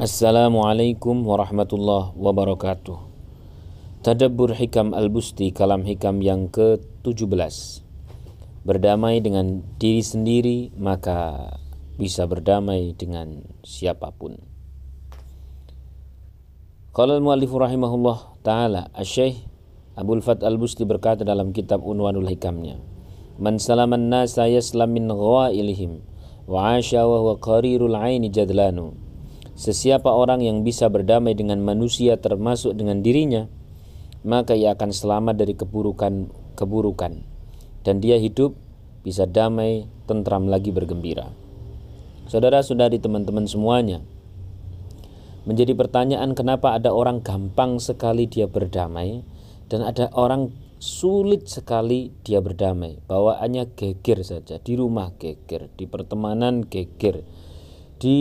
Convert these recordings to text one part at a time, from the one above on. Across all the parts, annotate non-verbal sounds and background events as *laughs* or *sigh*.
Assalamualaikum warahmatullahi wabarakatuh. Tadabbur Hikam Al-Busti Kalam Hikam yang ke-17 Berdamai dengan diri sendiri maka bisa berdamai dengan siapa pun. Qala al-muallifu rahimahullah ta'ala Asy-Syaikh Abdul Fat Al-Busti berkata dalam kitab Unwanul Hikamnya Man salaman nasa yaslam min ghawailihim wa asya wa huwa qarirul aini jadlanu Sesiapa orang yang bisa berdamai dengan manusia termasuk dengan dirinya, maka ia akan selamat dari keburukan-keburukan dan dia hidup bisa damai, tentram lagi bergembira. Saudara-saudari teman-teman semuanya, menjadi pertanyaan kenapa ada orang gampang sekali dia berdamai dan ada orang sulit sekali dia berdamai. Bawaannya geger saja, di rumah geger, di pertemanan geger, di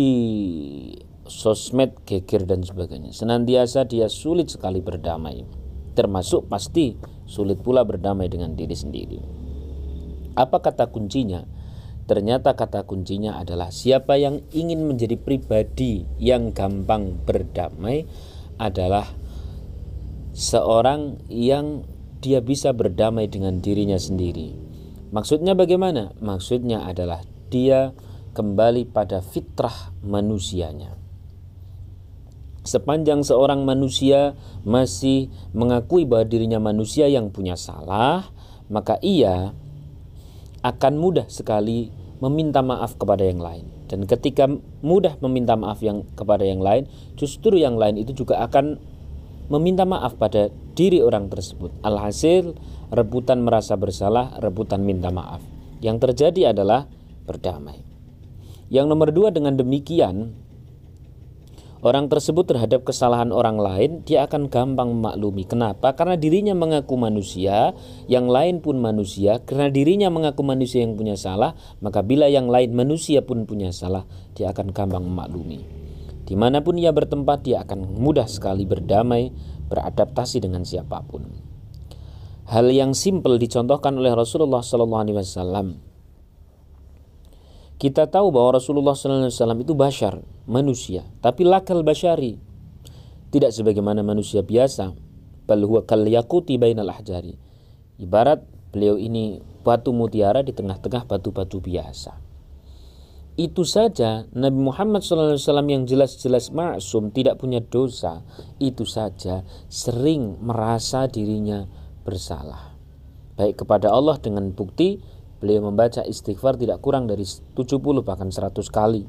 sosmed, geger dan sebagainya. Senantiasa dia sulit sekali berdamai. Termasuk pasti sulit pula berdamai dengan diri sendiri. Apa kata kuncinya? Ternyata kata kuncinya adalah siapa yang ingin menjadi pribadi yang gampang berdamai adalah seorang yang dia bisa berdamai dengan dirinya sendiri. Maksudnya bagaimana? Maksudnya adalah dia kembali pada fitrah manusianya. Sepanjang seorang manusia masih mengakui bahwa dirinya manusia yang punya salah, maka ia akan mudah sekali meminta maaf kepada yang lain. Dan ketika mudah meminta maaf yang kepada yang lain, justru yang lain itu juga akan meminta maaf pada diri orang tersebut. Alhasil rebutan merasa bersalah, rebutan minta maaf. Yang terjadi adalah berdamai. Yang nomor dua dengan demikian Orang tersebut terhadap kesalahan orang lain dia akan gampang memaklumi. Kenapa? Karena dirinya mengaku manusia, yang lain pun manusia. Karena dirinya mengaku manusia yang punya salah, maka bila yang lain manusia pun punya salah, dia akan gampang memaklumi. Di mana pun ia bertempat, dia akan mudah sekali berdamai, beradaptasi dengan siapa pun. Hal yang simpel dicontohkan oleh Rasulullah SAW kita tahu bahwa Rasulullah SAW itu bashar, manusia, tapi lakal bashari. Tidak sebagaimana manusia biasa, bal huwa kal yakuti bainal ahjari. Ibarat beliau ini batu mutiara di tengah-tengah batu-batu biasa. Itu saja Nabi Muhammad SAW yang jelas-jelas maksum tidak punya dosa, itu saja sering merasa dirinya bersalah. Baik kepada Allah dengan bukti Beliau membaca istighfar tidak kurang dari 70 bahkan 100 kali.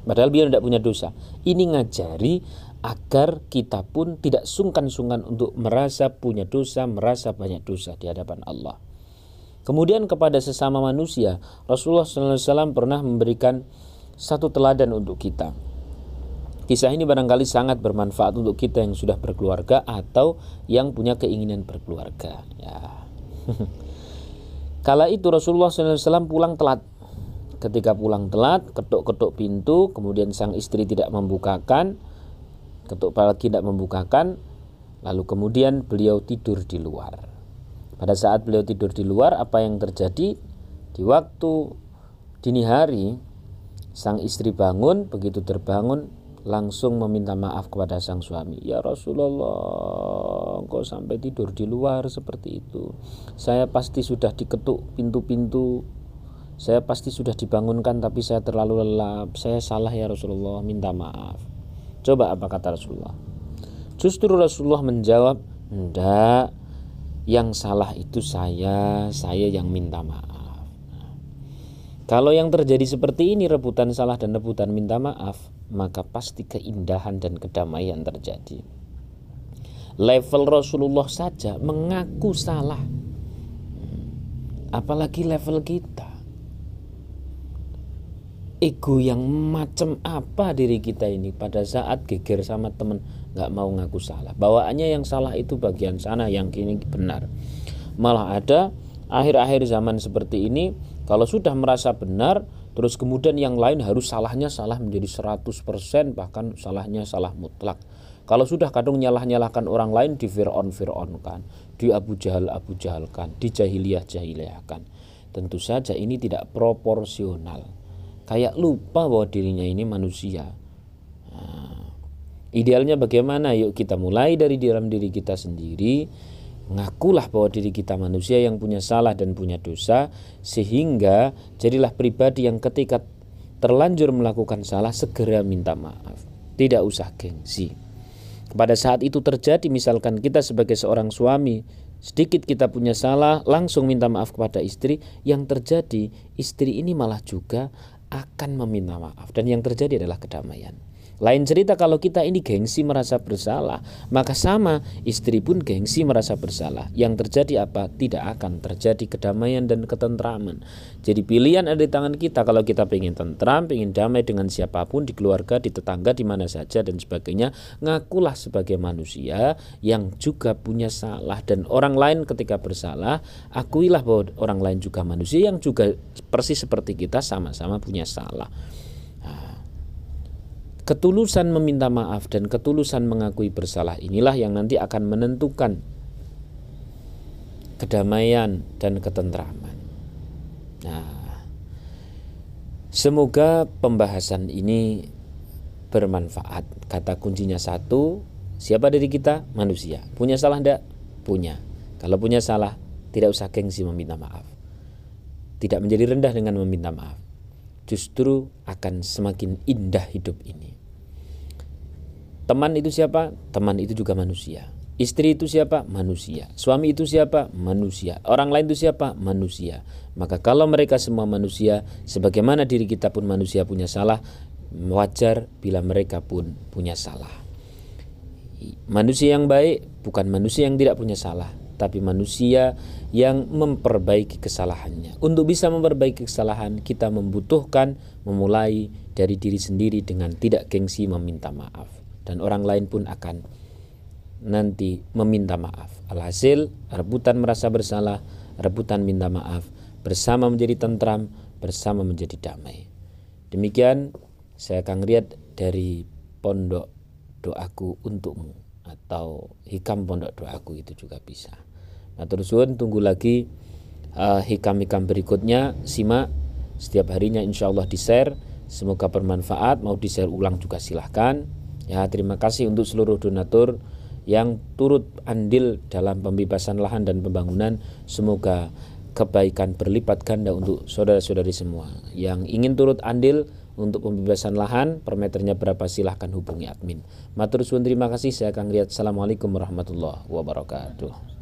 Padahal beliau tidak punya dosa. Ini ngajari agar kita pun tidak sungkan-sungkan untuk merasa punya dosa, merasa banyak dosa di hadapan Allah. Kemudian kepada sesama manusia, Rasulullah SAW pernah memberikan satu teladan untuk kita. Kisah ini barangkali sangat bermanfaat untuk kita yang sudah berkeluarga atau yang punya keinginan berkeluarga. Ya. *laughs* Kala itu Rasulullah SAW pulang telat. Ketika pulang telat, ketuk-ketuk pintu, kemudian sang istri tidak membukakan, ketuk lagi tidak membukakan, lalu kemudian beliau tidur di luar. Pada saat beliau tidur di luar, apa yang terjadi? Di waktu dini hari, sang istri bangun, begitu terbangun, langsung meminta maaf kepada sang suami. Ya Rasulullah, engkau sampai tidur di luar seperti itu. Saya pasti sudah diketuk pintu-pintu. Saya pasti sudah dibangunkan tapi saya terlalu lelap. Saya salah ya Rasulullah, minta maaf. Coba apa kata Rasulullah? Justru Rasulullah menjawab, "Enggak. Yang salah itu saya, saya yang minta maaf." Kalau yang terjadi seperti ini rebutan salah dan rebutan minta maaf, maka pasti keindahan dan kedamaian terjadi. Level Rasulullah saja mengaku salah. Apalagi level kita. Ego yang macam apa diri kita ini pada saat geger sama teman nggak mau ngaku salah. Bawaannya yang salah itu bagian sana yang kini benar. Malah ada akhir-akhir zaman seperti ini kalau sudah merasa benar, terus kemudian yang lain harus salahnya salah menjadi 100% bahkan salahnya salah mutlak. Kalau sudah kadung nyalah-nyalahkan orang lain di Fir'aun Fir'aun kan, di Abu Jahal Abu Jahal kan, di Jahiliyah Jahiliyah kan. Tentu saja ini tidak proporsional. Kayak lupa bahwa dirinya ini manusia. Nah, Idealnya bagaimana? Yuk kita mulai dari dalam diri kita sendiri. Ngakulah bahwa diri kita manusia yang punya salah dan punya dosa sehingga jadilah pribadi yang ketika terlanjur melakukan salah segera minta maaf. Tidak usah gengsi. Pada saat itu terjadi misalkan kita sebagai seorang suami sedikit kita punya salah langsung minta maaf kepada istri yang terjadi istri ini malah juga akan meminta maaf dan yang terjadi adalah kedamaian. Lain cerita kalau kita ini gengsi merasa bersalah, maka sama istri pun gengsi merasa bersalah. Yang terjadi apa? Tidak akan terjadi kedamaian dan ketentraman. Jadi pilihan ada di tangan kita kalau kita ingin tentram, ingin damai dengan siapa pun di keluarga, di tetangga, di mana saja dan sebagainya. Ngakulah sebagai manusia yang juga punya salah dan orang lain ketika bersalah, akuilah bahwa orang lain juga manusia yang juga persis seperti kita sama-sama punya salah ketulusan meminta maaf dan ketulusan mengakui bersalah inilah yang nanti akan menentukan kedamaian dan ketentraman. Nah, semoga pembahasan ini bermanfaat. Kata kuncinya satu, siapa diri kita? Manusia. Punya salah enggak? Punya. Kalau punya salah, tidak usah gengsi meminta maaf. Tidak menjadi rendah dengan meminta maaf. Justru akan semakin indah hidup ini. Teman itu siapa? Teman itu juga manusia. Istri itu siapa? Manusia. Suami itu siapa? Manusia. Orang lain itu siapa? Manusia. Maka kalau mereka semua manusia, sebagaimana diri kita pun manusia punya salah, wajar bila mereka pun punya salah. Manusia yang baik bukan manusia yang tidak punya salah, tapi manusia yang memperbaiki kesalahannya. Untuk bisa memperbaiki kesalahan, kita membutuhkan memulai dari diri sendiri dengan tidak gengsi meminta maaf dan orang lain pun akan nanti meminta maaf. Alhasil rebutan merasa bersalah, rebutan minta maaf, bersama menjadi tentram, bersama menjadi damai. Demikian saya akan lihat dari pondok doaku untukmu atau hikam pondok doaku itu juga bisa. Nah terus tunggu lagi uh, hikam-hikam berikutnya simak setiap harinya insya Allah di share semoga bermanfaat mau di share ulang juga silahkan Ya, terima kasih untuk seluruh donatur yang turut andil dalam pembebasan lahan dan pembangunan. Semoga kebaikan berlipat ganda untuk saudara-saudari semua. Yang ingin turut andil untuk pembebasan lahan, per meternya berapa silahkan hubungi admin. Matur suwun terima kasih. Saya akan lihat. Assalamualaikum warahmatullahi wabarakatuh.